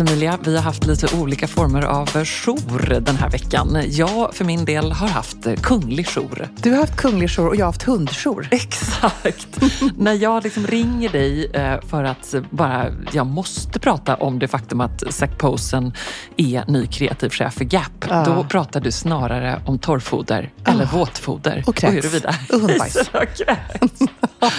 Emilia, vi har haft lite olika former av jour den här veckan. Jag för min del har haft kunglig jour. Du har haft kunglig jour och jag har haft hundjour. Exakt. När jag liksom ringer dig eh, för att bara, jag måste prata om det faktum att Zac Posen är ny kreativ chef för Gap. Ja. Då pratar du snarare om torrfoder eller våtfoder. Och kräks. huruvida Och hundbajs. och kräks.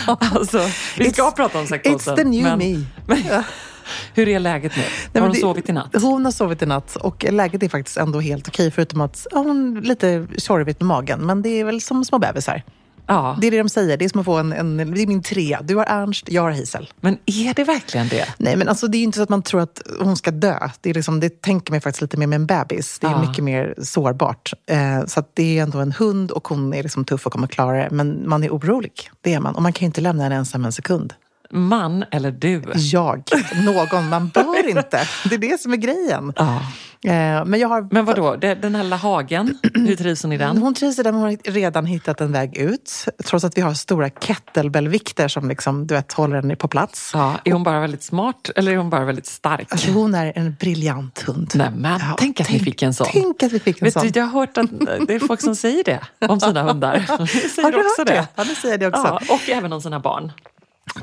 alltså, vi ska It's- prata om Zac Posen. It's the new men, me. Men, hur är läget nu? men har hon det- sovit i natt? Hon har sovit i natt och läget är faktiskt ändå helt okej förutom att ja, hon är lite tjorvigt med magen. Men det är väl som små bebisar. Ja. Det är det de säger. Det är som att få en, en det är min trea. Du har Ernst, jag har Hazel. Men är det verkligen det? Nej, men alltså, det är ju inte så att man tror att hon ska dö. Det, är liksom, det tänker man faktiskt lite mer med en bebis. Det är Ja. mycket mer sårbart. Eh, så det är ändå en hund och hon är liksom tuff och kommer klara det. Men man är orolig. Det är man. Och man kan ju inte lämna henne ensam en sekund. Man eller du? Jag, någon, man bör inte. Det är det som är grejen. Ja. Eh, men jag har... Men vad då? den här lilla hagen, hur trivs hon i den? Hon trivs i den, hon har redan hittat en väg ut. Trots att vi har stora kettlebellvikter som liksom, du vet, håller henne på plats. Ja, är hon bara väldigt smart eller är hon bara väldigt stark? Alltså, hon är en briljant hund. Nej, men Ja, tänk att ni fick en sån. Tänk att vi fick en Vet sån. du, jag har hört att det är folk som säger det om sina hundar. De säger Har du också hört det? Ja, det säger det också. Ja, och även om sina barn.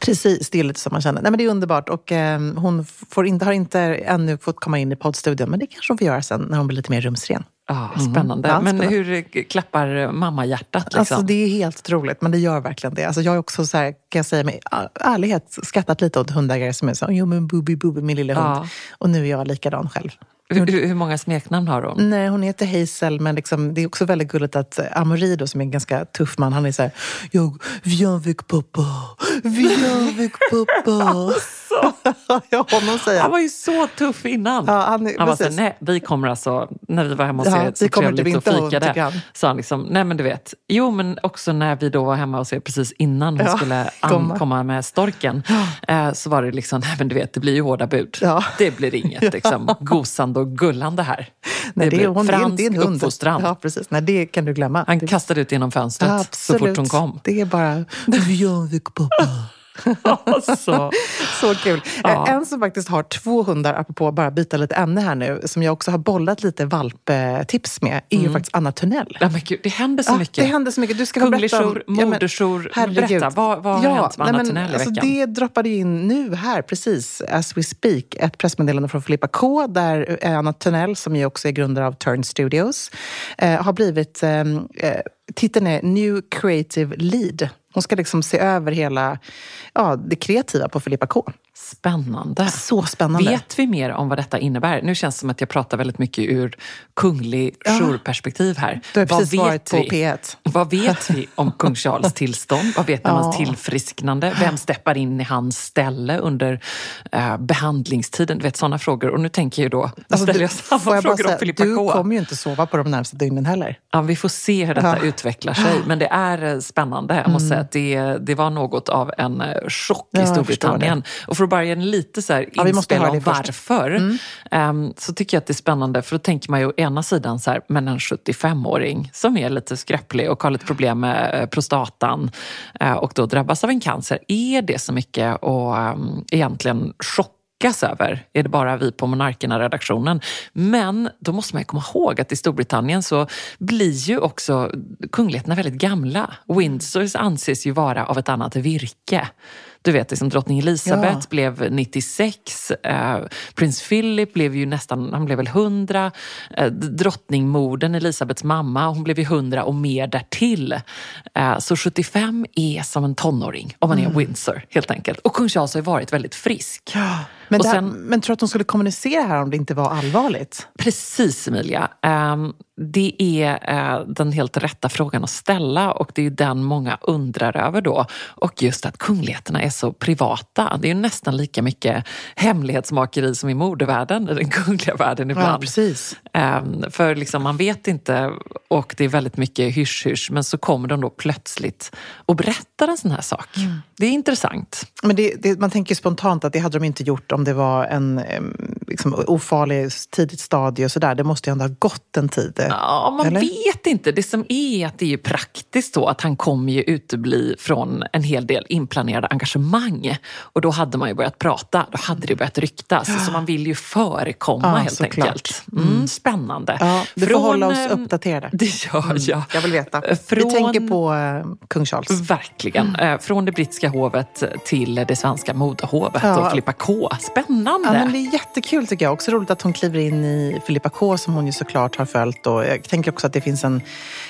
Precis, det är lite som man känner. Nej, men det är underbart. Och, eh, hon får inte, har inte ännu fått komma in i poddstudion, men det kanske hon får göra sen när hon blir lite mer rumsren. Ja, spännande. Ja, Men spännande. hur klappar mammahjärtat? Liksom? Alltså, det är helt otroligt, men det gör verkligen det. Alltså, jag har också, så här, kan jag säga med ärlighet, skrattat lite åt hundägare som är så jo men Booby Booby, min lilla hund. Ja. Och nu är jag likadan själv. Hur, hur många smeknamn har hon? Nej, hon heter Hazel, men liksom, det är också väldigt gulligt att eh, Amori då, som är en ganska tuff man, han är så här, jag, viens avec pappa, viens avec pappa. ja, honom säger Han var ju så tuff innan. Ja, han han var så, nej, vi kommer alltså, när vi var hemma hos Ja, er vi så kommer typ trevligt och fikade, sa han liksom, nej men du vet, jo men också när vi då var hemma hos er precis innan hon Ja, skulle komma. ankomma med storken, eh, så var det liksom, nej men du vet, det blir ju hårda bud. Ja. Det blir inget liksom, gosande och gullande här. Nej, det, är, hon, det, är, fransk det är en hund. uppfostran. Ja, precis. Nej, det kan du glömma. Han det, kastade ut genom fönstret så absolut. fort hon kom. Det är bara, viens avec pappa. Alltså. Så kul. Ja. Eh, En som faktiskt har två hundar, apropå bara byta lite ämne här nu, som jag också har bollat lite valptips med, är ju faktiskt Anna Tunnell. Ja, men gud, det händer så Ja, mycket. Det händer så mycket. Du ska om... jour, Ja, men-. Berätta, vad, vad har Ja, hänt med Anna nej, men Tunnell i alltså, veckan? Det droppade in nu här, precis as we speak, ett pressmeddelande från Filippa K där eh, Anna Tunnell, som ju också är grundare av Turn Studios, eh, har blivit... Eh, eh, titeln är New Creative Lead. Hon ska liksom se över hela ja, det kreativa på Filippa K. Spännande. Så spännande. Vet vi mer om vad detta innebär? Nu känns det som att jag pratar väldigt mycket ur kunglig jourperspektiv här. Du har Vad precis varit vet på vi? P1. Vad vet vi om kung Charles tillstånd? Vad vet vi om Ja. hans tillfrisknande? Vem steppar in i hans ställe under eh, behandlingstiden? Du vet, sådana frågor. Och nu tänker jag då, nu ställer jag samma får jag frågor om säga, Filippa Du K. kommer ju inte sova på de närmaste dygnen heller. Ja, vi får se hur detta Ja. utvecklar sig. Men det är eh, spännande. Jag måste säga att det, det var något av en eh, chock Ja, i jag Storbritannien. Och för bara ge en lite så här Ja, vi måste om varför. ehm, så tycker jag att det är spännande. För då tänker man ju å ena sidan så här, men en 75-åring som är lite skräpplig och har lite problem med eh, prostatan eh, och då drabbas av en cancer. Är det så mycket och um, egentligen chock chockas över är det bara vi på Monarkerna-redaktionen. Men då måste man komma ihåg att i Storbritannien så blir ju också kungligheterna väldigt gamla. Windsors anses ju vara av ett annat virke. Du vet, liksom drottning Elizabeth Ja. blev 96, eh, prins Philip blev ju nästan, han blev väl 100. Eh, drottningmodern, Elisabeths mamma, hon blev ju 100 och mer därtill. Eh, så 75 är som en tonåring om man är Windsor helt enkelt. Och kung Charles har ju varit väldigt frisk. Men, här, sen- men tror du att de skulle kommunicera här om det inte var allvarligt? Precis Emilia. Ehm, det är eh, den helt rätta frågan att ställa och det är den många undrar över då. Och just att kungligheterna är så privata. Det är ju nästan lika mycket hemlighetsmakeri som i modevärlden, i den kungliga världen ibland. Ja, precis. Um, för liksom, man vet inte och det är väldigt mycket hysch-hysch men så kommer de då plötsligt och berättar en sån här sak. Mm. Det är intressant. Men det, det, man tänker spontant att det hade de inte gjort om det var en liksom, ofarlig tidigt stadie och sådär. Det måste ju ändå ha gått en tid. Ja, man eller? vet inte. Det som är att det är ju praktiskt så att han kommer ju utebli från en hel del inplanerade engagemang. Och då hade man ju börjat prata, då hade det börjat ryktas. Ja. Så man vill ju förekomma ja, helt enkelt. Mm, mm. Spännande. Ja, du får hålla oss uppdaterade. Det gör mm, jag. Jag vill veta. Från, Vi tänker på uh, kung Charles. Verkligen. Mm. Från det brittiska hovet till det svenska modehovet ja. och Filippa K. Spännande! Ja, men det är jättekul tycker jag. Också roligt att hon kliver in i Filippa K som hon ju såklart har följt. Och jag tänker också att det finns en,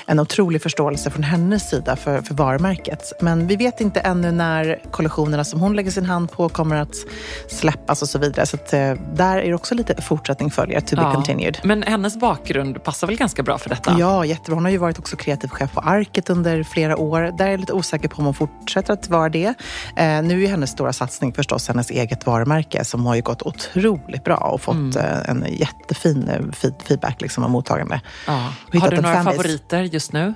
en otrolig förståelse från hennes sida för, för varumärket. Men vi vet inte ännu när kollektionerna som hon lägger sin hand på kommer att släppas och så vidare. Så att, eh, där är det också lite fortsättning följer, to be ja. continued. Men hennes bakgrund passar väl ganska bra för detta? Ja, jättebra. Hon har ju varit också kreativ chef på Arket under flera år. Där är jag lite osäker på om hon fortsätter att vara det. Eh, nu är hennes stora satsning förstås hennes eget varumärke som har ju gått otroligt bra och fått mm. Eh, en jättefin eh, feedback liksom, av mottagande. Ja. Har du några favoriter just nu?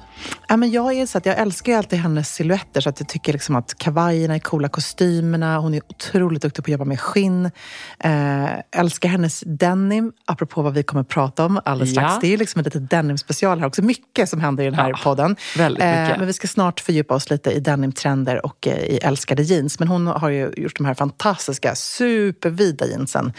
Ja, men jag, är så att jag älskar ju alltid hennes silhuetter så att jag tycker liksom att kavajerna är coola, kostymerna, hon är otroligt duktig på att jobba med skinn. Eh, älskar hennes denim, apropå vad vi kommer att prata om alldeles strax. Det är ju liksom ett litet denim-special här också. Mycket som händer i den här ja, podden. Väldigt mycket. Eh, men vi ska snart fördjupa oss lite i denimtrender och eh, i älskade jeans. Men hon har ju gjort de här fantastiska, supervida jeansen.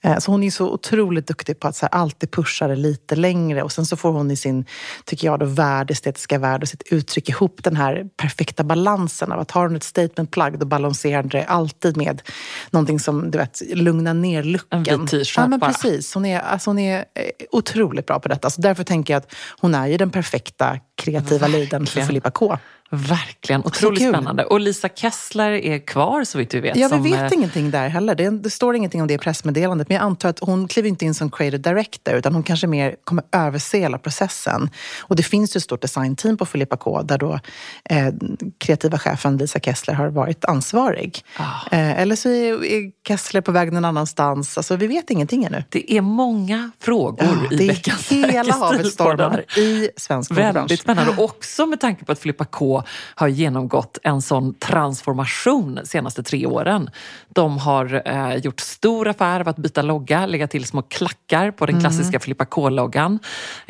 Eh, så hon är så otroligt duktig på att så här, alltid pusha det lite längre. Och sen så får hon i sin, tycker jag, då, värld, estetiska värld och sitt uttryck ihop den här perfekta balansen av att har hon ett statement plagg då balanserar det alltid med någonting som du vet, lugnar ner looken. En vit t-shirt ja, men precis. Hon är, alltså, hon är eh, otroligt bra på detta. Så därför tänker jag att hon är ju den perfekta kreativa liden för Filippa K. Verkligen, otroligt spännande. Och Lisa Kessler är kvar så vitt vi vet. Ja, vi vet eh, ingenting där heller. Det, det, står ingenting om det i pressmeddelandet. Men jag antar att hon kliver inte in som creative director utan hon kanske mer kommer överse hela processen. Och det finns ju ett stort designteam på Filippa K där då eh, kreativa chefen Lisa Kessler har varit ansvarig. Ah. Eh, eller så är, är, Kessler på väg någon annanstans. Alltså, vi vet ingenting ännu. Det är många frågor ja, i veckans Det är hela havet stormar i svensk Väldigt spännande. Också med tanke på att Filippa K har genomgått en sån transformation de senaste tre åren. De har eh, gjort stor affär av att byta logga, lägga till små klackar på den mm. klassiska mm. Filippa K-loggan.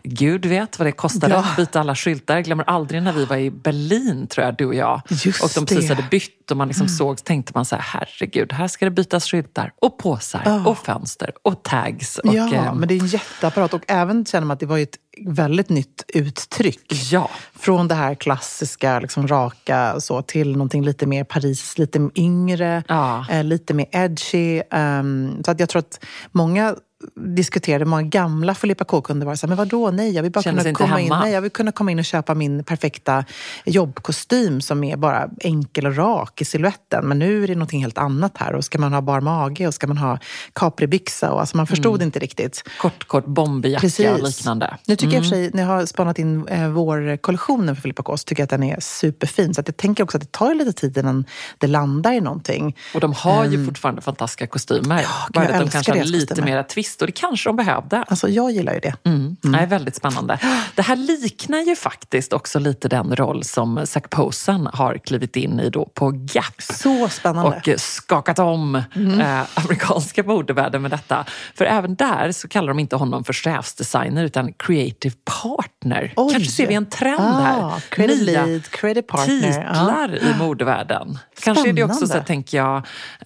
Gud vet vad det kostade ja. att byta alla skyltar. Glömmer aldrig när vi var i Berlin, tror jag, du och jag. Just och de precis hade bytt och man liksom mm. såg, tänkte man så här, herregud, här ska det bytas skyltar och påsar oh. och fönster och tags. Och, ja, eh, men det är en jätteapparat och även känner man att det var ett väldigt nytt uttryck. Ja. Från det här klassiska, liksom, raka så, till någonting lite mer Paris, lite yngre, ja. eh, lite mer edgy. Um, så att jag tror att många diskuterade många gamla Filippa K-kunder var så här, men vadå, nej, jag vill bara kunna komma in, nej, jag vill kunna komma in och köpa min perfekta jobbkostym som är bara enkel och rak i siluetten. Men nu är det någonting helt annat här och ska man ha bar mage och ska man ha capribyxa och alltså man förstod mm. inte riktigt. Kort, kort bomberjacka och liknande. Nu tycker mm. jag för sig, när jag har spanat in eh, vårkollektionen för Filippa K så tycker jag att den är superfin. Så att jag tänker också att det tar lite tid innan det landar i någonting. Och de har ju um, fortfarande fantastiska kostymer. Ja, bara att de kanske har lite kostymer. mer twist twist och det kanske de behövde. Alltså jag gillar ju det. Mm. Mm. Det är väldigt spännande. Det här liknar ju faktiskt också lite den roll som Zac Posen har klivit in i då på Gap. Så spännande. Och skakat om mm. eh, amerikanska modevärlden med detta. För även där så kallar de inte honom för chefsdesigner utan creative partner. Oj. Kanske ser vi en trend ah, här. Creative Nya lead, creative partner. titlar ah. i modevärlden. Kanske är det också så, tänker jag,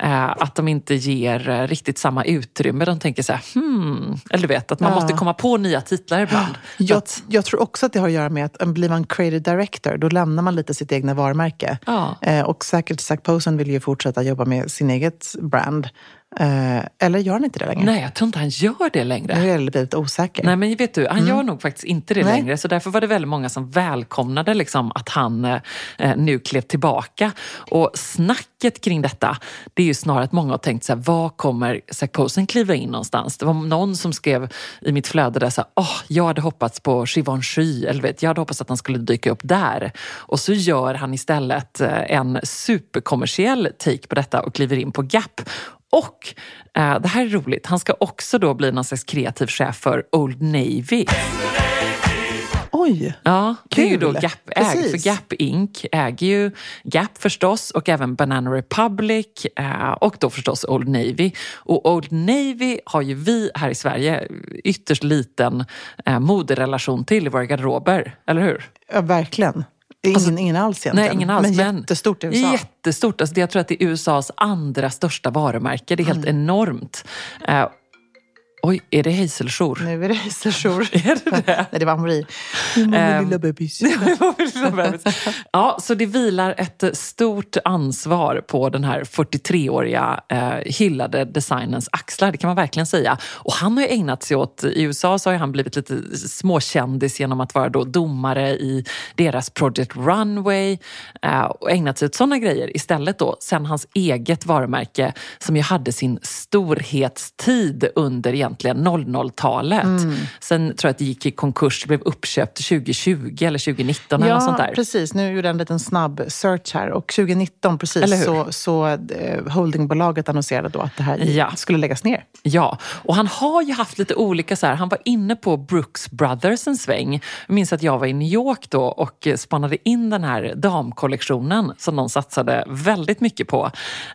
eh, att de inte ger eh, riktigt samma utrymme. De tänker så här, hmm, eller du vet, att man ja. måste komma på nya titlar ibland. Jag, att, jag, tror också att det har att göra med att blir man creative director, då lämnar man lite sitt egna varumärke. Ja. Eh, och säkert Zac Posen vill ju fortsätta jobba med sin eget brand. Eh, eller gör han inte det längre? Nej, jag tror inte han gör det längre. Nu är jag lite osäker. Nej, men vet du, han gör nog faktiskt inte det Nej. längre. Så därför var det väldigt många som välkomnade liksom, att han eh, nu klev tillbaka. Och snacket kring detta, det är ju snarare att många har tänkt så här, var kommer Zac Posen kliva in någonstans? Det var någon som skrev i mitt flöde där så här, oh, jag hade hoppats på Givenchy, eller vet, jag hade hoppats att han skulle dyka upp där. Och så gör han istället eh, en superkommersiell take på detta och kliver in på Gap. Och eh, det här är roligt, han ska också då bli någon slags kreativ chef för Old Navy. Oj! Ja, det är ju då Kul. Gap äg, för Gap Inc äger ju Gap förstås och även Banana Republic eh, och då förstås Old Navy. Och Old Navy har ju vi här i Sverige ytterst liten eh, moderelation till i våra garderober, eller hur? Ja, verkligen. Ingen, ingen alls egentligen. Nej, ingen alls. Men jättestort i USA. Jättestort. Alltså, jag tror att det är USAs andra största varumärke. Det är helt Mm. enormt. Eh, oj, är det Hazeljour? Nu är det Hazeljour. Är det det? Nej, det var Amori. Ehm, lilla bebis? ja, så det vilar ett stort ansvar på den här 43-åriga eh, hyllade designens axlar, det kan man verkligen säga. Och han har ju ägnat sig åt, i USA så har han blivit lite småkändis genom att vara då domare i deras Project Runway eh, och ägnat sig åt sådana grejer istället då, sen hans eget varumärke som ju hade sin storhetstid under egentligen 00-talet. Sen tror jag att det gick i konkurs, blev uppköpt 2020 eller 2019 eller något sånt där. precis. Nu gjorde jag en liten snabb search här. Och 2019 precis, så, så eh, holdingbolaget annonserade då att det här Ja. skulle läggas ner. Ja, och han har ju haft lite olika så här. Han var inne på Brooks Brothers en sväng. Jag minns att jag var i New York då och spanade in den här damkollektionen som de satsade väldigt mycket på.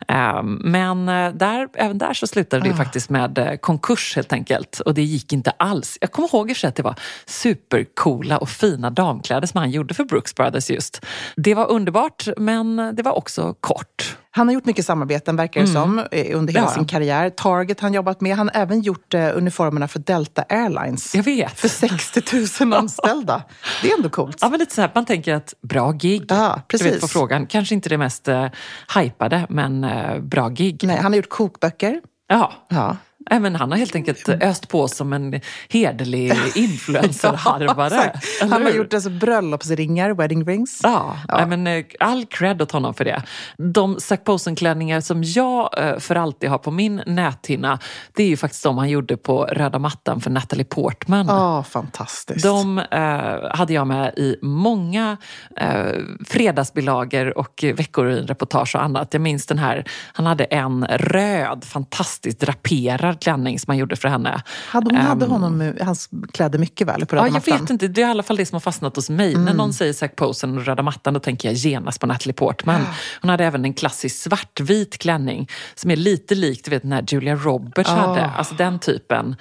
Ehm, Men eh, där, även där så slutade det ju faktiskt med eh, konkurs helt enkelt. Och det gick inte alls. Jag kommer ihåg i att det var supercoola och fina damkläder som han gjorde för Brooks Brothers just. Det var underbart, men det var också kort. Han har gjort mycket samarbeten, verkar det som, eh, under hela Ja. sin karriär. Target han jobbat med. Han har även gjort eh, uniformerna för Delta Airlines. Jag vet. För 60 000 anställda. Det är ändå coolt. Ja, men lite så här, man tänker att bra gig. Ja, Du vet, precis. på frågan. Kanske inte det mest eh, hypade, men eh, bra gig. Nej, han har gjort kokböcker. Ja. Ja. Men han har helt enkelt öst på som en hederlig influencer-harvare. eller han har gjort alltså, bröllopsringar, wedding rings. Ja, Nej, men, eh, all cred åt honom för det. De Zac Posen-klänningar som jag eh, för alltid har på min näthinna, det är ju faktiskt de han gjorde på röda mattan för Natalie Portman. Ja, fantastiskt. De eh, hade jag med i många eh, fredagsbilagor och veckor i reportage och annat. Jag minns den här, han hade en röd, fantastiskt draperad klänning som han gjorde för henne. hade, hon hade Ehm, honom, hans kläder mycket väl på röda Ja, jag mattan? vet inte, det är i alla fall det som har fastnat hos mig. När någon säger Zac Posen och röda mattan då tänker jag genast på Natalie Portman. Hon hade även en klassisk svartvit klänning som är lite lik du vet, den här Julia Roberts hade. Alltså den typen.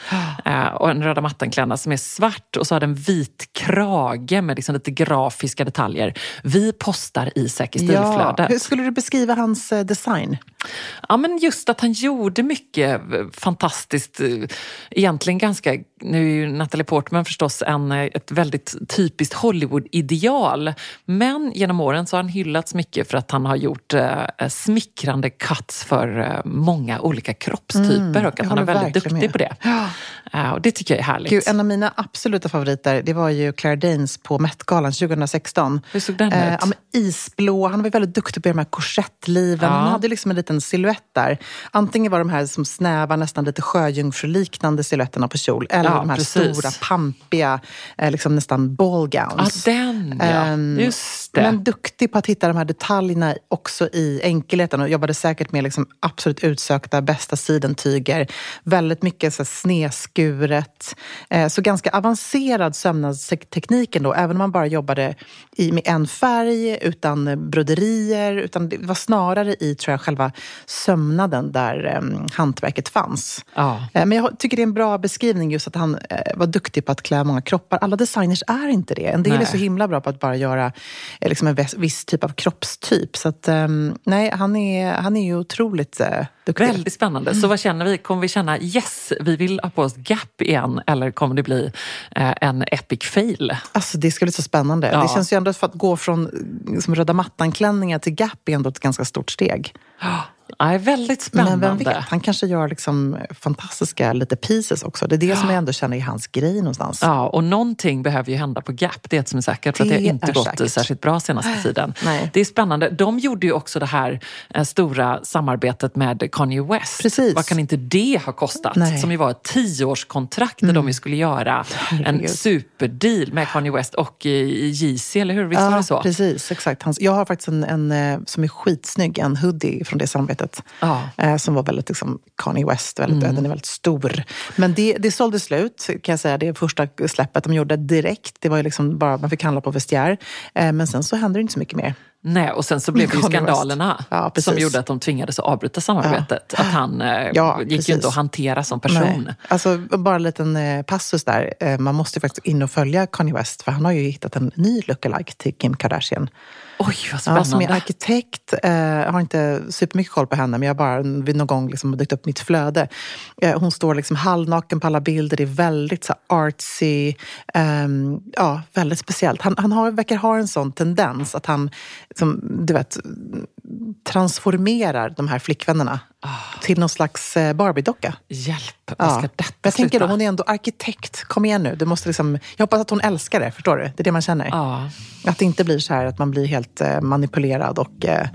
Eh, och en röda mattan-klänning som är svart och så har den vit krage med liksom lite grafiska detaljer. Vi postar i Säker Ja. stilflödet. Hur skulle du beskriva hans eh, design? Ja, men just att han gjorde mycket eh, fantastiskt. eh, Egentligen ganska... Nu är ju Natalie Portman förstås en, eh, ett väldigt typiskt Hollywood-ideal. Men genom åren så har han hyllats mycket för att han har gjort eh, smickrande cuts för eh, många olika kroppstyper och jag att han är väldigt duktig med. på det. Eh, och det tycker jag är härligt. Gud, en av mina absoluta favoriter det var ju Claire Danes på Met-galan 2016. Hur såg den Eh, ut? ja, isblå. Han var väldigt duktig på de här korsettliven. Ja. Han hade liksom en liten silhuett där. Antingen var de här som snäva, nästan lite sjöjungfruliknande silhuetterna på kjol. Eller Ja, de här precis. stora, pampiga, eh, liksom nästan ballgowns. Ja, den ja. Ehm, Just det. Men duktig på att hitta de här detaljerna också i enkelheten och jobbade säkert med liksom absolut utsökta bästa sidentyger. Väldigt mycket så snedskuret. Eh, Så ganska avancerad sömnadsteknik ändå, även om man bara jobbade i, med en färg, utan broderier. Utan det var snarare i tror jag, själva sömnaden där eh, hantverket fanns. Ja. Eh, Men jag tycker det är en bra beskrivning just att han eh, var duktig på att klä många kroppar. Alla designers är inte det. En del Nej. är så himla bra på att bara göra liksom en viss, typ av kroppstyp. Så att, ehm, nej, han är, han är ju otroligt eh, duktig. Väldigt spännande. Så vad känner vi? Kommer vi känna yes, vi vill ha på oss Gap igen eller kommer det bli eh, en epic fail? Alltså det ska bli så spännande. Ja. Det känns ju ändå för att gå från eh, som röda mattan-klänningar till Gap är ändå ett ganska stort steg. Ja, väldigt spännande. Men vem vet, han kanske gör liksom fantastiska lite pieces också. Det är det som jag ändå känner är hans grej någonstans. Ja, och någonting behöver ju hända på Gap. Det är ett som är säkert. För att det har inte gått säkert. särskilt bra senaste tiden. Nej. Det är spännande. De gjorde ju också det här eh, stora samarbetet med Kanye West. Precis. Vad kan inte det ha kostat? Nej. Mm. Som ju var ett tioårskontrakt där de ju skulle göra en superdeal med Kanye West och eh, Yeezy, eller hur? Visst var det så? precis. Exakt. Hans, jag har faktiskt en, en eh, som är skitsnygg, en hoodie från det samarbetet. Ja. Eh, som var väldigt liksom, Kanye West, väldigt, Mm. den är väldigt stor. Men det, det sålde slut, kan jag säga. Det första släppet de gjorde direkt. Det var ju liksom bara, man fick handla på vestiär. Eh, men sen så hände det inte så mycket mer. Nej, och sen så blev det ju skandalerna Ja, som gjorde att de tvingades att avbryta samarbetet. Att han eh, Ja, gick ju inte att hantera som person. Nej. Alltså, bara en liten passus där. Man måste ju faktiskt in och följa Kanye West, för han har ju hittat en ny lookalike till Kim Kardashian. Oj, vad Ja, spännande. som är arkitekt. Eh, jag har inte supermycket koll på henne, men jag har bara vid någon gång liksom dykt upp mitt flöde. Eh, hon står liksom halvnaken på alla bilder. Det är väldigt så artsy. ehm, ja, väldigt speciellt. Han, han har, verkar ha en sån tendens att han som, du vet, transformerar de här flickvännerna till någon slags eh, Barbie-docka. Hjälp, vad ska Ja. detta Jag tänker då, sluta? hon är ändå arkitekt. Kom igen nu. Du måste liksom, jag hoppas att hon älskar det, förstår du? Det är det man känner. Ja. Att det inte blir så här att man blir helt eh, manipulerad och eh,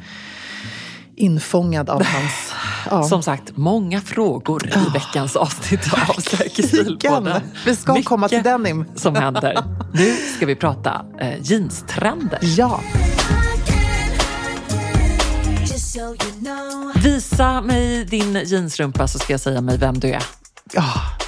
infångad av hans... Ja. Som sagt, många frågor i veckans avsnitt av stil-podden. Vi ska Mycket komma till denim. som händer. Nu ska vi prata eh, jeanstrender. Ja, Visa mig din jeansrumpa så ska jag säga mig vem du är. ja.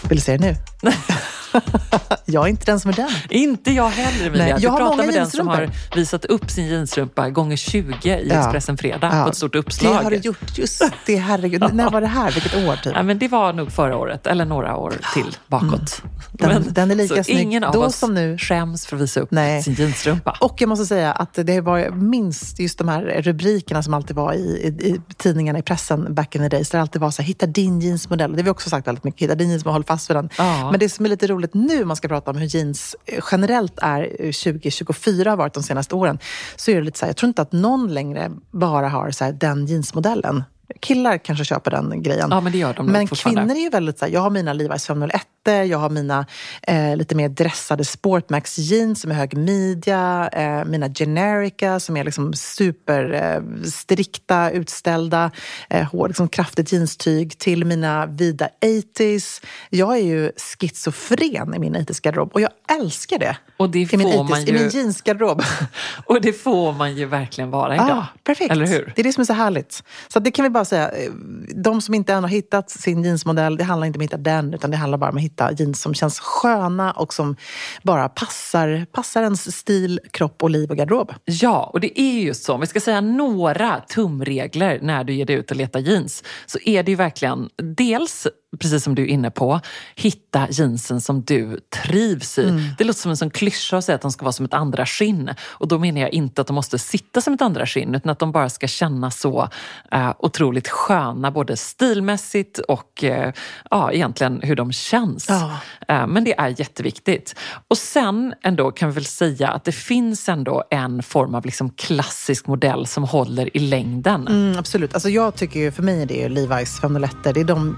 vill du se det nu? jag är inte den som är den. Inte jag heller Emilia. Nej, du jag har pratar många med den som har visat upp sin jeansrumpa gånger 20 i Ja. Expressen Fredag Ja, på ett stort uppslag. Det har du gjort. Just det, herregud. När var det här? Vilket år? Typ? Ja, men det var nog förra året, eller några år till bakåt. Den- men, den är lika så snygg ingen av då oss som nu. skäms för att visa upp Nej. sin jeansrumpa. Och jag måste säga att det var minst just de här rubrikerna som alltid var i, i, i tidningarna, i pressen back in the days. Där det alltid var så här, hitta din jeansmodell. Det har vi också sagt väldigt mycket. Hitta din jeansmodell, håll fast vid den. Ja. Men det som är lite roligt nu, man ska prata om hur jeans eh, generellt är eh, 2024 har varit de senaste åren, så är det lite så här, jag tror inte att någon längre bara har så här, den jeansmodellen. Killar kanske köper den grejen. Ja, men det gör de Men kvinnor är ju väldigt så här, jag har mina Levi's 501, jag har mina eh, lite mer dressade Sportmax jeans som är hög midja, eh, mina Generica som är liksom super eh, utställda, eh, hår, liksom kraftigt jeanstyg till mina vida 80s. Jag är ju schizofren i min 80s-garderob och jag älskar det. Och det I min, får man 80s, ju- I min jeansgarderob. Och det får man ju verkligen vara idag. Ja, perfekt. Eller hur? Det är det som är så härligt. Så det kan vi bara säga. eh, De som inte än har hittat sin jeansmodell, det handlar inte om att hitta den, utan det handlar bara om att hitta jeans som känns sköna och som bara passar, passar ens stil, kropp och liv och garderob. Ja, och det är ju så. Om vi ska säga några tumregler när du ger dig ut och letar jeans så är det ju verkligen dels, precis som du är inne på, hitta jeansen som du trivs i. Det låter som en sån klyscha att säga att de ska vara som ett andra skinn. Och då menar jag inte att de måste sitta som ett andra skinn utan att de bara ska kännas så eh, otroligt sköna både stilmässigt och eh, ja, egentligen hur de känns. Ja. Eh, Men det är jätteviktigt. Och sen ändå kan vi väl säga att det finns ändå en form av liksom klassisk modell som håller i längden. Mm, absolut. Alltså jag tycker ju, för mig är det ju Levi's 501. Det är de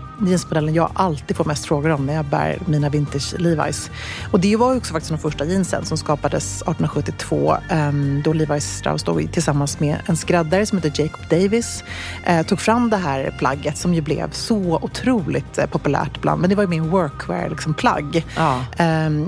jeansmodellen jag alltid får mest frågor om när jag bär mina vintage Levi's. Och det var ju också faktiskt de första jeansen som skapades 1872 um, då Levi Strauss då, tillsammans med en skräddare som heter Jacob Davis eh, tog fram det här plagget som ju blev så otroligt eh, populärt bland, men det var ju min workwear liksom, plagg. Ja.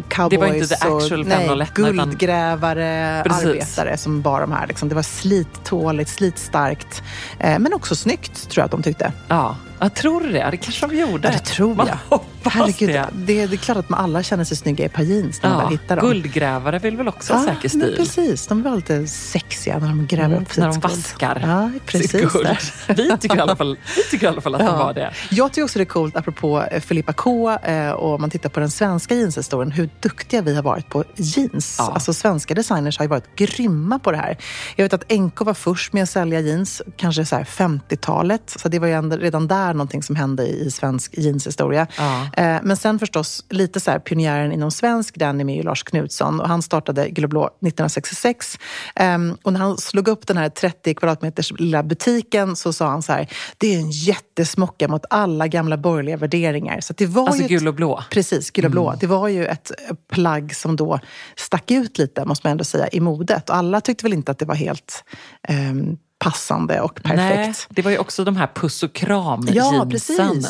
Cowboys Det var inte the actual och, nej, 501, utan- guldgrävare, Precis. arbetare som bar de här. Liksom. Det var slittåligt, slitstarkt, eh, men också snyggt tror jag att de tyckte. Ja, jag tror det. Det kanske de gjorde. Ja, det tror Man jag. hoppas Herregud, det. det. Det, är klart att man alla känner sig snygga i jeans när man Ja, väl hittar dem. guldgrävare vill väl också ha säker men stil? precis. De var lite sexiga när de gräver Mm, upp när de sitt guld. vaskar Ja, sitt precis. guld. där. Vi tycker i alla fall, vi tycker i alla fall att de var det. Jag tycker också det är coolt, apropå eh, Filippa K eh, och om man tittar på den svenska jeanshistorien, hur duktiga vi har varit på jeans. Ja. Alltså svenska designers har ju varit grymma på det här. Jag vet att NK var först med att sälja jeans, kanske så här 50-talet. Så det var ju redan där är någonting som hände i svensk jeanshistoria. Ja. Eh, men sen förstås, lite så här, pionjären inom svensk denim är ju Lars Knutsson. Och han startade Gul och Blå 1966. Ehm, och när han slog upp den här 30 kvadratmeters lilla butiken så sa han så här, det är en jättesmocka mot alla gamla borgerliga värderingar. Så det var Alltså ju ett- gul och blå. Precis, gul och blå. Det var ju ett plagg som då stack ut lite, måste man ändå säga, i modet. Och alla tyckte väl inte att det var helt ehm, passande och perfekt. Nej, det var ju också de här puss och kram Ja, jeansen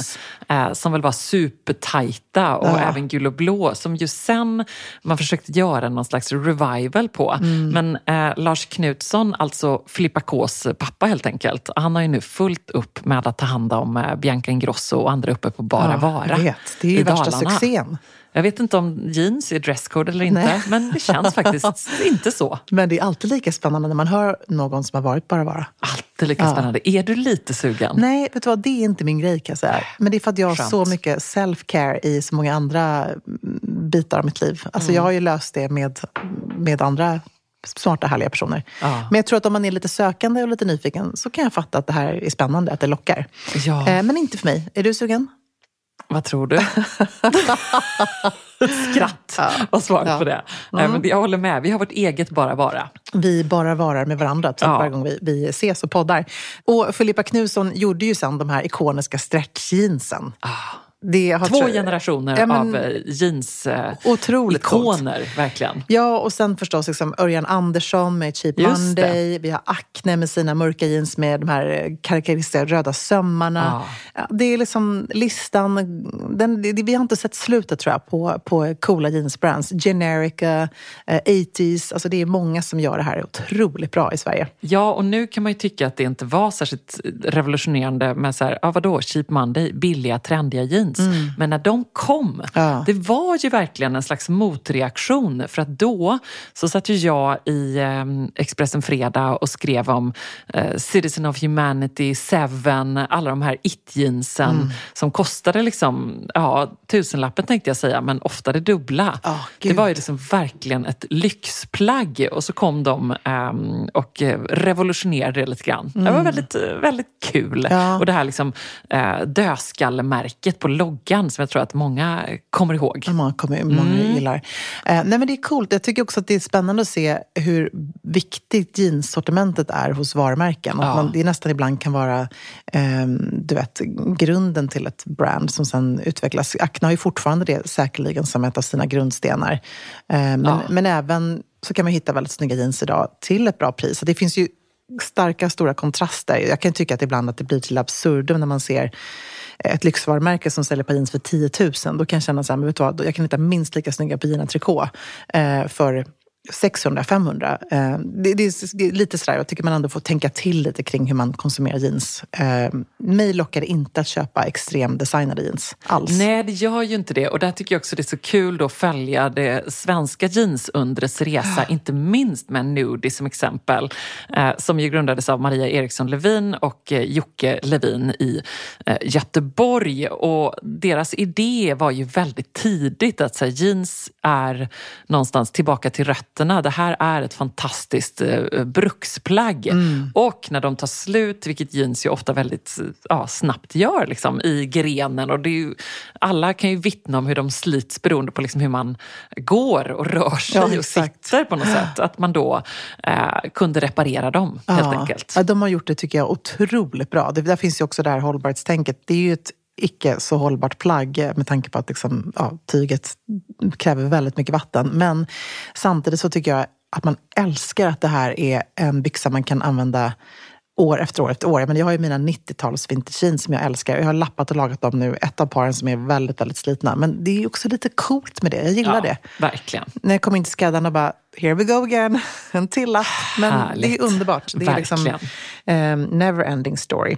eh, som väl var supertajta och Ja. även gul och blå som ju sen man försökte göra någon slags revival på. Mm. Men eh, Lars Knutsson, alltså Filippa Ks pappa helt enkelt, han har ju nu fullt upp med att ta hand om eh, Bianca Ingrosso och andra uppe på Bara Ja, Vara. jag vet. Det är ju i värsta Dalarna. succén. Jag vet inte om jeans är dresscode eller inte, Nej. men det känns faktiskt inte så. Men det är alltid lika spännande när man hör någon som har varit Bara Vara. Alltid lika Ja. spännande. Är du lite sugen? Nej, vet du vad? Det är inte min grej kan jag säga. Men det är för att jag har Skönt. så mycket self-care i så många andra mm, bitar av mitt liv. Alltså jag har ju löst det med, med andra smarta, härliga personer. Ja. Men jag tror att om man är lite sökande och lite nyfiken så kan jag fatta att det här är spännande, att det lockar. Ja. Eh, men inte för mig. Är du sugen? Vad tror du? Skratt var svaret Ja. på det. Nej, men jag håller med, vi har vårt eget bara vara. Vi bara varar med varandra typ, Ja. varje gång vi, vi ses och poddar. Och Filippa Knutsson gjorde ju sen de här ikoniska stretchjeansen. Ah. Två generationer Ja, men- av eh, jeans-ikoner, coolt. verkligen. Ja, och sen förstås liksom Örjan Andersson med Cheap Just Monday. Vi har Acne med sina mörka jeans med de här eh, karaktäristiska röda sömmarna. Ja, det är liksom listan. Den, det, vi har inte sett slutet tror jag på, på coola jeansbrands. Generica, eh, 80s. Alltså det är många som gör det här otroligt bra i Sverige. Ja, och nu kan man ju tycka att det inte var särskilt revolutionerande med så här, ja vadå, Cheap Monday, billiga trendiga jeans. Men när de kom, Mm. Ja. det var ju verkligen en slags motreaktion. För att då så satt ju jag i eh, Expressen Fredag och skrev om eh, Citizen of Humanity, Seven, alla de här it-jeansen Mm. som kostade liksom, ja, tusenlappen tänkte jag säga, men ofta det dubbla. Ja, det var ju liksom verkligen ett lyxplagg och så kom de ehm, och eh, revolutionerade det lite grann. Det var väldigt, eh, väldigt kul. Mm. Ja. Och det här liksom, eh, dödskallemärket på loggan som jag tror att många kommer ihåg. Många, kommer, många Mm. gillar. Eh, nej men det är coolt. Jag tycker också att det är spännande att se hur viktigt jeanssortimentet är hos varumärken. Ja. Att man, det nästan ibland kan vara ehm, du vet, grunden till ett brand som sen utvecklas. Acne har ju fortfarande det säkerligen som ett av sina grundstenar. Eh, men, Ja. men även så kan man hitta väldigt snygga jeans idag till ett bra pris. Så det finns ju starka, stora kontraster. Jag kan tycka att ibland att det blir till absurdum när man ser ett lyxvarumärke som säljer par jeans för 10 000. Då kan jag känna så här, men vet du vad, jag kan hitta minst lika snygga på Gina Tricot eh, för 600-500. Eh, det, det, är- lite sådär, jag tycker man ändå får tänka till lite kring hur man konsumerar jeans. Eh, mig lockar det inte att köpa extrem designade jeans alls. Nej, det gör ju inte det. Och där tycker jag också det är så kul då att följa det svenska jeansundrets resa, inte minst med Nudie som exempel, eh, som ju grundades av Maria Eriksson Levin och Jocke Levin i Göteborg. Och deras idé var ju väldigt tidigt att så här, jeans är någonstans tillbaka till rötterna. Det här är ett fantastiskt eh, bruksplagg. Och när de tar slut, vilket jeans ju ofta väldigt ja, snabbt gör liksom, i grenen. Och ju, alla kan ju vittna om hur de slits beroende på liksom hur man går och rör sig Ja, och sitter på något sätt. Att man då eh, kunde reparera dem helt Ja. enkelt. Ja, de har gjort det tycker jag otroligt bra. Det, där finns ju också det här hållbarhetstänket. Det är ju ett icke så hållbart plagg eh, med tanke på att liksom, ja, tyget kräver väldigt mycket vatten. Men samtidigt så tycker jag att man älskar att det här är en byxa man kan använda år efter år efter år. Men jag har ju mina 90-tals vintage jeans som jag älskar. Jag har lappat och lagat dem nu. Ett av paren som är väldigt, väldigt slitna. Men det är också lite coolt med det. Jag gillar Ja, det. Verkligen. När jag kom in till skräddaren och bara, here we go again. En till lapp. Men det Härligt. är underbart. Det är liksom Verkligen. um, never ending story.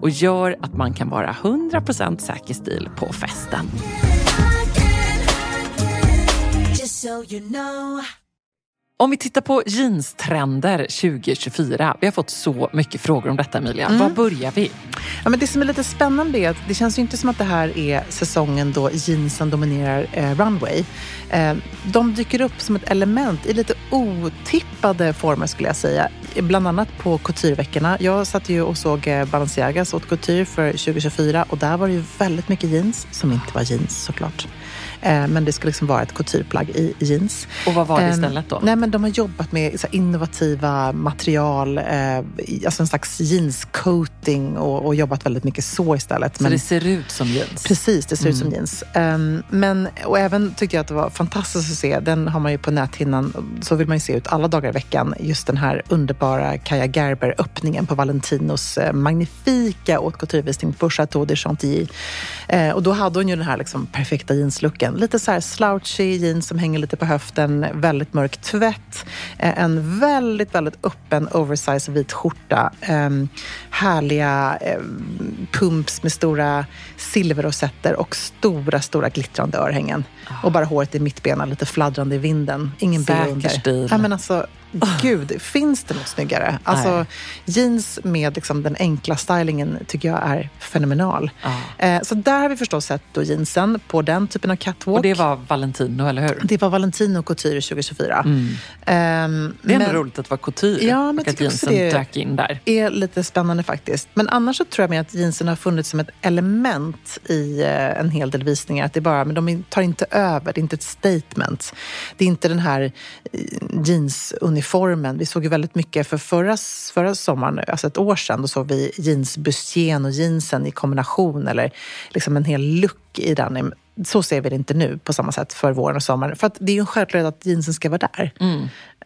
och gör att man kan vara 100% säker stil på festen. Om vi tittar på jeanstrender 2024. Vi har fått så mycket frågor om detta Emilia. Var börjar vi? Ja, men det som är lite spännande är att det känns ju inte som att det här är säsongen då jeansen dominerar eh, runway. Eh, de dyker upp som ett element i lite otippade former skulle jag säga. Bland annat på coutureveckorna. Jag satt ju och såg eh, Balenciagas haute couture för 2024 och där var det ju väldigt mycket jeans som inte var jeans såklart. Eh, men det skulle liksom vara ett coutureplagg i jeans. Och vad var det Ehm, istället då? Nej, men de har jobbat med så innovativa material, eh, alltså en slags jeanscoating och, och jobbat väldigt mycket så istället. Så det ser ut som jeans? Precis, det ser ut som Mm. jeans. Ehm, men, och även tyckte jag att det var fantastiskt att se, den har man ju på näthinnan, så vill man ju se ut alla dagar i veckan, just den här underbara Kaja Gerber-öppningen på Valentinos eh, magnifika haute couture-visning på Chateau de Chantilly. Eh, och då hade hon ju den här liksom perfekta jeanslooken. Lite så här slouchy jeans som hänger lite på höften, väldigt mörk tvätt, eh, en väldigt, väldigt öppen oversize vit skjorta, eh, härliga eh, pumps med stora silverrosetter och stora, stora glittrande örhängen. Och bara håret i mittbena, lite fladdrande i vinden. Ingen Säker B under. stil. Ja, men alltså, gud, finns det något snyggare? Alltså, Nej. jeans med liksom den enkla stylingen tycker jag är fenomenal. Ja. Eh, så där har vi förstås sett då jeansen på den typen av catwalk. Och det var Valentino, eller hur? Det var Valentino Couture 2024. Mm. Ehm, Det är ändå men- roligt att vara couture Ja, men och att jeansen det- dök in där. är lite spännande faktiskt. Men annars så tror jag att jeansen har funnits som ett element i eh, en hel del visningar. Att det bara, men de tar inte över, det är inte ett statement. Det är inte den här eh, uniformen. Vi såg ju väldigt mycket för förra, förra sommaren, alltså ett år sedan, då såg vi jeansbustien och jeansen i kombination eller liksom en hel look i den. Så ser vi det inte nu på samma sätt för våren och sommaren. För att det är ju en självklarhet att jeansen ska vara där.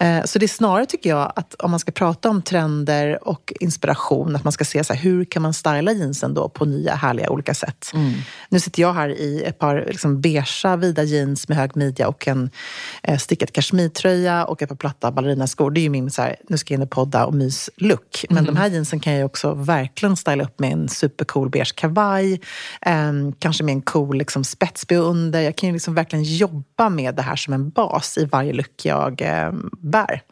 Eh, Så det är snarare, tycker jag, att om man ska prata om trender och inspiration, att man ska se så här, hur kan man styla jeansen då på nya härliga olika sätt. Nu sitter jag här i ett par liksom beigea vida jeans med hög midja och en eh, stickad kashmirtröja och ett par platta ballerinaskor. Det är ju min så här, nu ska jag in och podda och mys-look. Men de här jeansen kan jag också verkligen styla upp med en supercool beige kavaj, eh, kanske med en cool liksom, spets Gatsby under. Jag kan ju liksom verkligen jobba med det här som en bas i varje look jag eh, bär.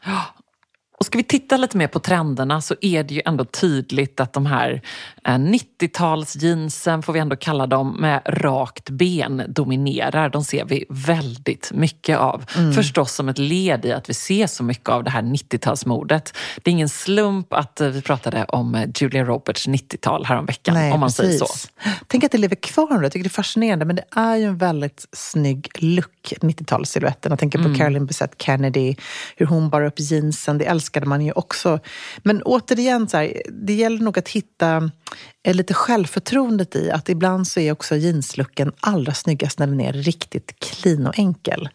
Och ska vi titta lite mer på trenderna så är det ju ändå tydligt att de här 90-talsjeansen, får vi ändå kalla dem, med rakt ben dominerar. De ser vi väldigt mycket av. Mm. Förstås som ett led i att vi ser så mycket av det här 90-talsmodet. Det är ingen slump att vi pratade om Julia Roberts 90-tal häromveckan, Nej, om man precis. säger så. Tänk att det lever kvar Jag tycker det är fascinerande, men det är ju en väldigt snygg look, 90-talssiluetten. Jag tänker på mm. Carolyn Bessette Kennedy, hur hon bar upp jeansen. Det älskade man ju också. Men återigen, så här, det gäller nog att hitta lite självförtroendet i att ibland så är också jeanslucken allra snyggast när den är riktigt clean och enkel.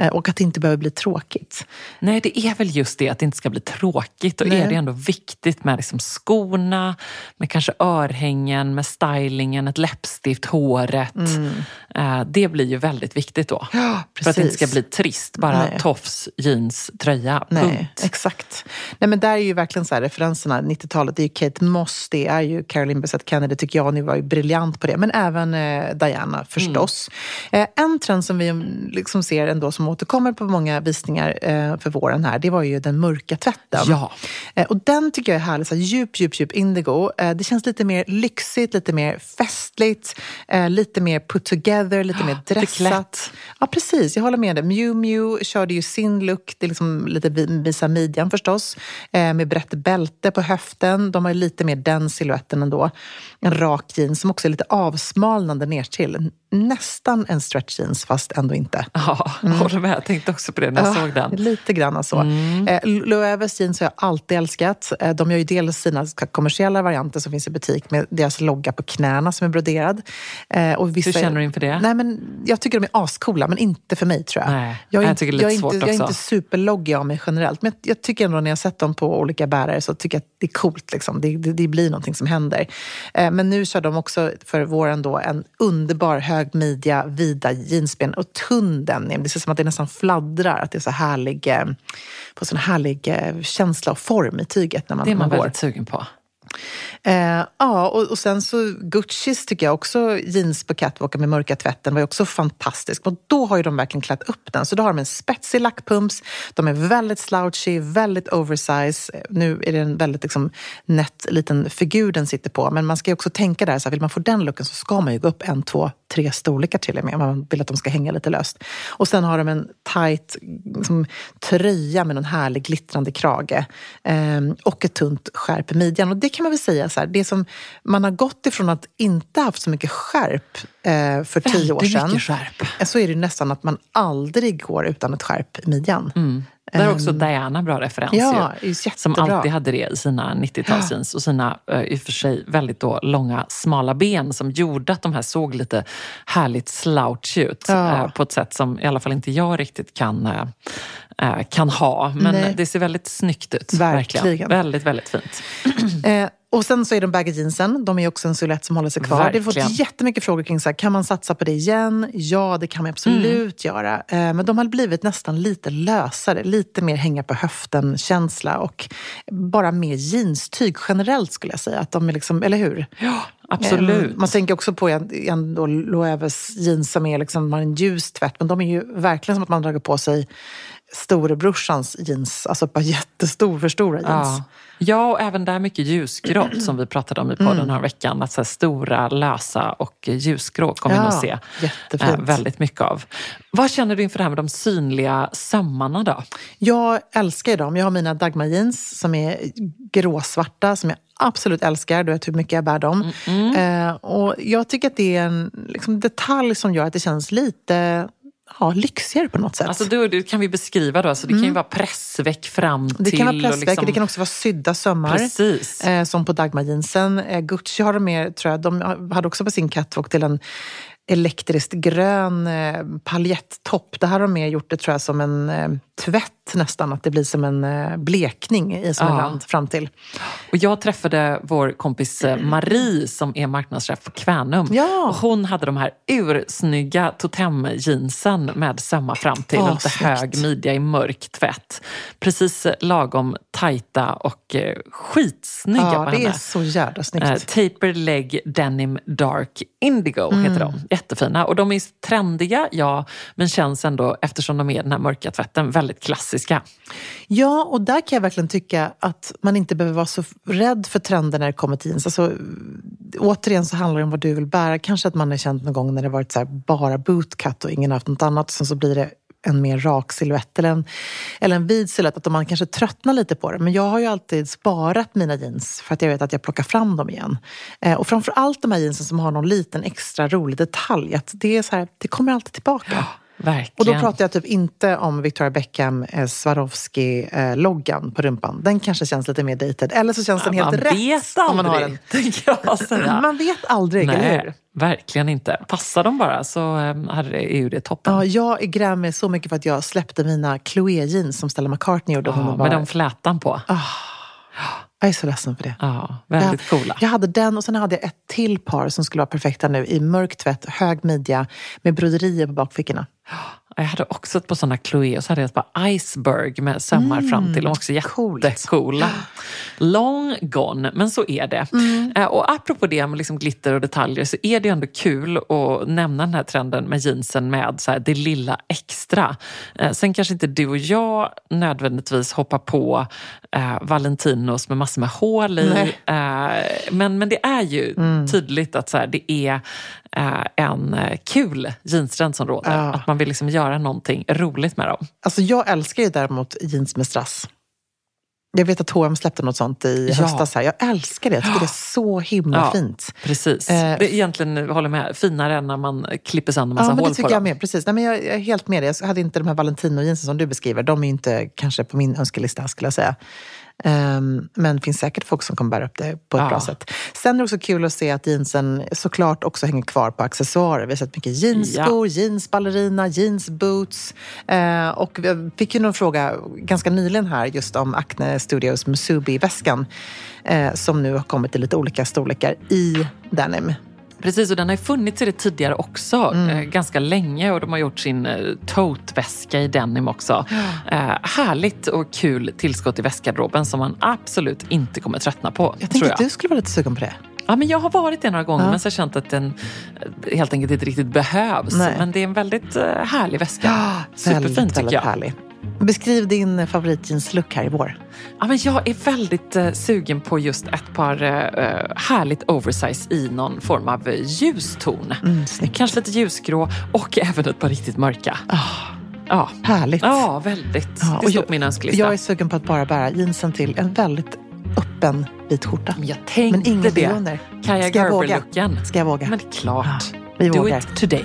Eh, och att det inte behöver bli tråkigt. Nej, det är väl just det att det inte ska bli tråkigt. Och är det ändå viktigt med liksom skorna, med kanske örhängen, med stylingen, ett läppstift, håret. Mm. Eh, det blir ju väldigt viktigt då. Ja, För att det inte ska bli trist, bara Nej. tofs, jeans, tröja, Nej, punkt. Exakt. Nej, men där är ju verkligen så här, referenserna, 90-talet, det är ju Kate Moss, det är ju Caroline Bessette Kennedy tycker jag, ni var ju briljant på det. Men även eh, Diana förstås. Mm. Eh, en trend som vi liksom ser ändå som återkommer på många visningar eh, för våren här, det var ju den mörka tvätten. Ja. Eh, och den tycker jag är härlig, så här, djup, djup, djup indigo. Eh, det känns lite mer lyxigt, lite mer festligt, lite mer put together, lite mer dressat. Ja, precis. Jag håller med dig. Miu Miu körde ju sin look, det är liksom lite visa midjan förstås, med brett bälte på höften. De har ju lite mer den siluetten ändå en rak jeans som också är lite avsmalnande ner till. Nästan en stretch jeans fast ändå inte. Ja, mm. Håller med. Jag tänkte också på det när jag ja, såg den. Lite grann så. Mm. Eh, jeans har jag alltid älskat. Eh, de gör ju dels sina kommersiella varianter som finns i butik med deras logga på knäna som är broderad. Eh, och vissa, Hur känner du inför det? Nej, men jag tycker de är ascoola, men inte för mig tror jag. Nej, jag, är jag tycker det är lite jag svårt inte, också. Jag är inte superloggy av mig generellt, men jag, tycker ändå när jag sett dem på olika bärare så tycker jag att det är coolt. Liksom. Det, det, det blir någonting som händer. Eh, men nu kör de också för våren då en underbar hög midja, vida jeansben och tunn denim. Det ser som att det nästan fladdrar, att det är så härlig, eh, får sån härlig eh, känsla och form i tyget när man, Det är man, man väldigt sugen på. Eh, ja, och, och, sen så Guccis tycker jag också, jeans på catwalken med mörka tvätten var ju också fantastisk. Och då har ju de verkligen klätt upp den. Så då har de en spetsig lackpumps, de är väldigt slouchy, väldigt oversize. Eh, nu är det en väldigt liksom, nätt liten figur den sitter på. Men man ska ju också tänka där, så här, vill man få den looken så ska man ju gå upp en, två, tre storlekar till och med. Man vill att de ska hänga lite löst. Och sen har de en tight liksom, tröja med någon härlig glittrande krage. Eh, och ett tunt skärp i midjan. Och det kan man väl säga, så här, det som man har gått ifrån att inte haft så mycket skärp eh, för tio år sedan. Skärp. Eh, så är det nästan att man aldrig går utan ett skärp i midjan. Mm. Där är också um, Diana bra referens ja, ju, Som alltid hade det i sina 90-talsjeans ja. och sina uh, i och för sig väldigt då långa smala ben som gjorde att de här såg lite härligt slouch ut. Ja. Uh, på ett sätt som i alla fall inte jag riktigt kan kan ha. Men Nej. det ser väldigt snyggt ut. Verkligen. verkligen. Väldigt, väldigt fint. Och sen så är de baggy jeansen, de är också en silhuett som håller sig kvar. Verkligen. Det har fått jättemycket frågor kring så här, kan man satsa på det igen? Ja, det kan man absolut mm. göra. Eh, men de har blivit nästan lite lösare, lite mer hänga på höften-känsla och bara mer jeanstyg generellt skulle jag säga. Att de är liksom, eller hur? Ja, absolut. Eh, man tänker också på ändå Loeves jeans som är liksom, har en ljus tvätt, men de är ju verkligen som att man dragit på sig storebrorsans jeans, alltså bara jättestor för stora jeans. Ja. ja, och även där mycket ljusgrått som vi pratade om i podden mm. här veckan. Att så stora, lösa och ljusgrå kommer ja, vi nog se äh, väldigt mycket av. Vad känner du inför det här med de synliga sömmarna då? Jag älskar dem. Jag har mina Dagmar jeans som är gråsvarta som jag absolut älskar. Du vet hur mycket jag bär dem. Mm, mm. Eh, och jag tycker att det är en liksom, detalj som gör att det känns lite ja, lyxigare på något sätt. Alltså då, det kan vi beskriva då. Alltså det mm. kan ju mm. vara pressväck fram till. Det kan vara pressväck, liksom... det kan också vara sydda sömmar. Precis. Eh, som på Dagmar jeansen. Eh, Gucci har de mer, tror jag, de hade också på sin catwalk till en elektriskt grön eh, paljettopp. Det här har de mer gjort det tror jag som en eh, tvätt nästan, att det blir som en eh, blekning i som ja. land fram till. Och jag träffade vår kompis Marie som är marknadschef på Kvänum. Ja. Och hon hade de här ursnygga totemjeansen med sömmar fram till. Oh, lite hög midja i mörk tvätt. Precis lagom tajta och eh, skitsnygga ja, på henne. det är så jävla snyggt. Eh, taper leg denim dark indigo mm. heter de jättefina. Och de är trendiga, ja, men känns ändå, eftersom de är den här mörka tvätten, väldigt klassiska. Ja, och där kan jag verkligen tycka att man inte behöver vara så rädd för trender när det kommer till jeans. Alltså, återigen så handlar det om vad du vill bära. Kanske att man har känt någon gång när det varit så här bara bootcut och ingen har haft något annat. Sen så blir det en mer rak silhuett eller en, eller en vid silhuett, att man kanske tröttnar lite på det. Men jag har ju alltid sparat mina jeans för att jag vet att jag plockar fram dem igen. Eh, och framför allt de här jeansen som har någon liten extra rolig detalj. Att det, är så här, det kommer alltid tillbaka. Verkligen. Och då pratar jag typ inte om Victoria Beckham eh, Swarovski-loggan på rumpan. Den kanske känns lite mer dated. Eller så känns den helt man rätt. vet om man har aldrig, den. tänker jag säga. Man vet aldrig, eller hur? Nej, verkligen inte. Passar de bara så eh, är ju det toppen. Ja, jag grämer mig så mycket för att jag släppte mina Chloé-jeans som Stella McCartney gjorde. Hon Ja, var- med de flätan på. Jag är så ledsen för det. Ja, väldigt jag, coola. Jag hade den och sen hade jag ett till par som skulle vara perfekta nu i mörk tvätt, hög midja med broderier på bakfickorna. Jag hade också ett par sådana Chloé och så hade jag ett par Iceberg med sömmar Mm, fram till. De var också jättecoola. Long gone, men så är det. Mm. Eh, Och apropå det med liksom glitter och detaljer så är det ändå kul att nämna den här trenden med jeansen med så här, det lilla extra. Eh, Sen kanske inte du och jag nödvändigtvis hoppar på eh, Valentinos med massor med hål i. Eh, men, men det är ju Mm. tydligt att så här, det är en eh, kul jeanstrend som råder. Ja. Att man vill liksom göra någonting roligt med dem. Alltså jag älskar ju däremot jeans med strass. Jag vet att H&M släppte något sånt i Ja. höstas. Här. Jag älskar det. Jag tycker det är så himla Ja, fint. Precis. Eh, det är egentligen, håller med, finare än när man klipper sönder massa Ja, men hål det på tycker jag dem. med. Precis. Nej, men jag, jag är helt med dig. Jag hade inte de här Valentino-jeansen som du beskriver. De är ju inte kanske på min önskelista skulle jag säga. Ehm, men det finns säkert folk som kommer bära upp det på ett Ja. bra sätt. Sen är det också kul att se att jeansen såklart också hänger kvar på accessoarer. Vi har sett mycket jeansskor, jeansballerina, jeansboots. Eh, och vi fick ju någon fråga ganska nyligen här just om Acne Studios Musubi-väskan. Eh, som nu har kommit i lite olika storlekar i denim. Precis, och den har funnits i det tidigare också, Mm. eh, ganska länge. Och de har gjort sin eh, tote-väska i denim också. Eh, härligt och kul tillskott i väskgarderoben som man absolut inte kommer tröttna på. Jag tror tänker jag. att du skulle vara lite sugen på det. Ja, men jag har varit det några gånger Ja. men så har jag känt att den helt enkelt inte riktigt behövs. Nej. Men det är en väldigt härlig väska. Superfin väldigt, tycker jag. härlig. Beskriv din favoritjeanslook här i vår. Ja, men jag är väldigt eh, sugen på just ett par eh, härligt oversize i någon form av eh, ljuston. Mm, snyggt. Kanske lite ljusgrå och även ett par riktigt mörka. Ja. Härligt. ja, väldigt. Ja, det står jag- på min önskelista. Jag är sugen på att bara bära jeansen till en väldigt öppen vit skjorta. Men jag tänkte Men inget det. under. Kaja? Gerber-looken. Ska jag våga? Men klart. Ja, vi Do vågar. it today.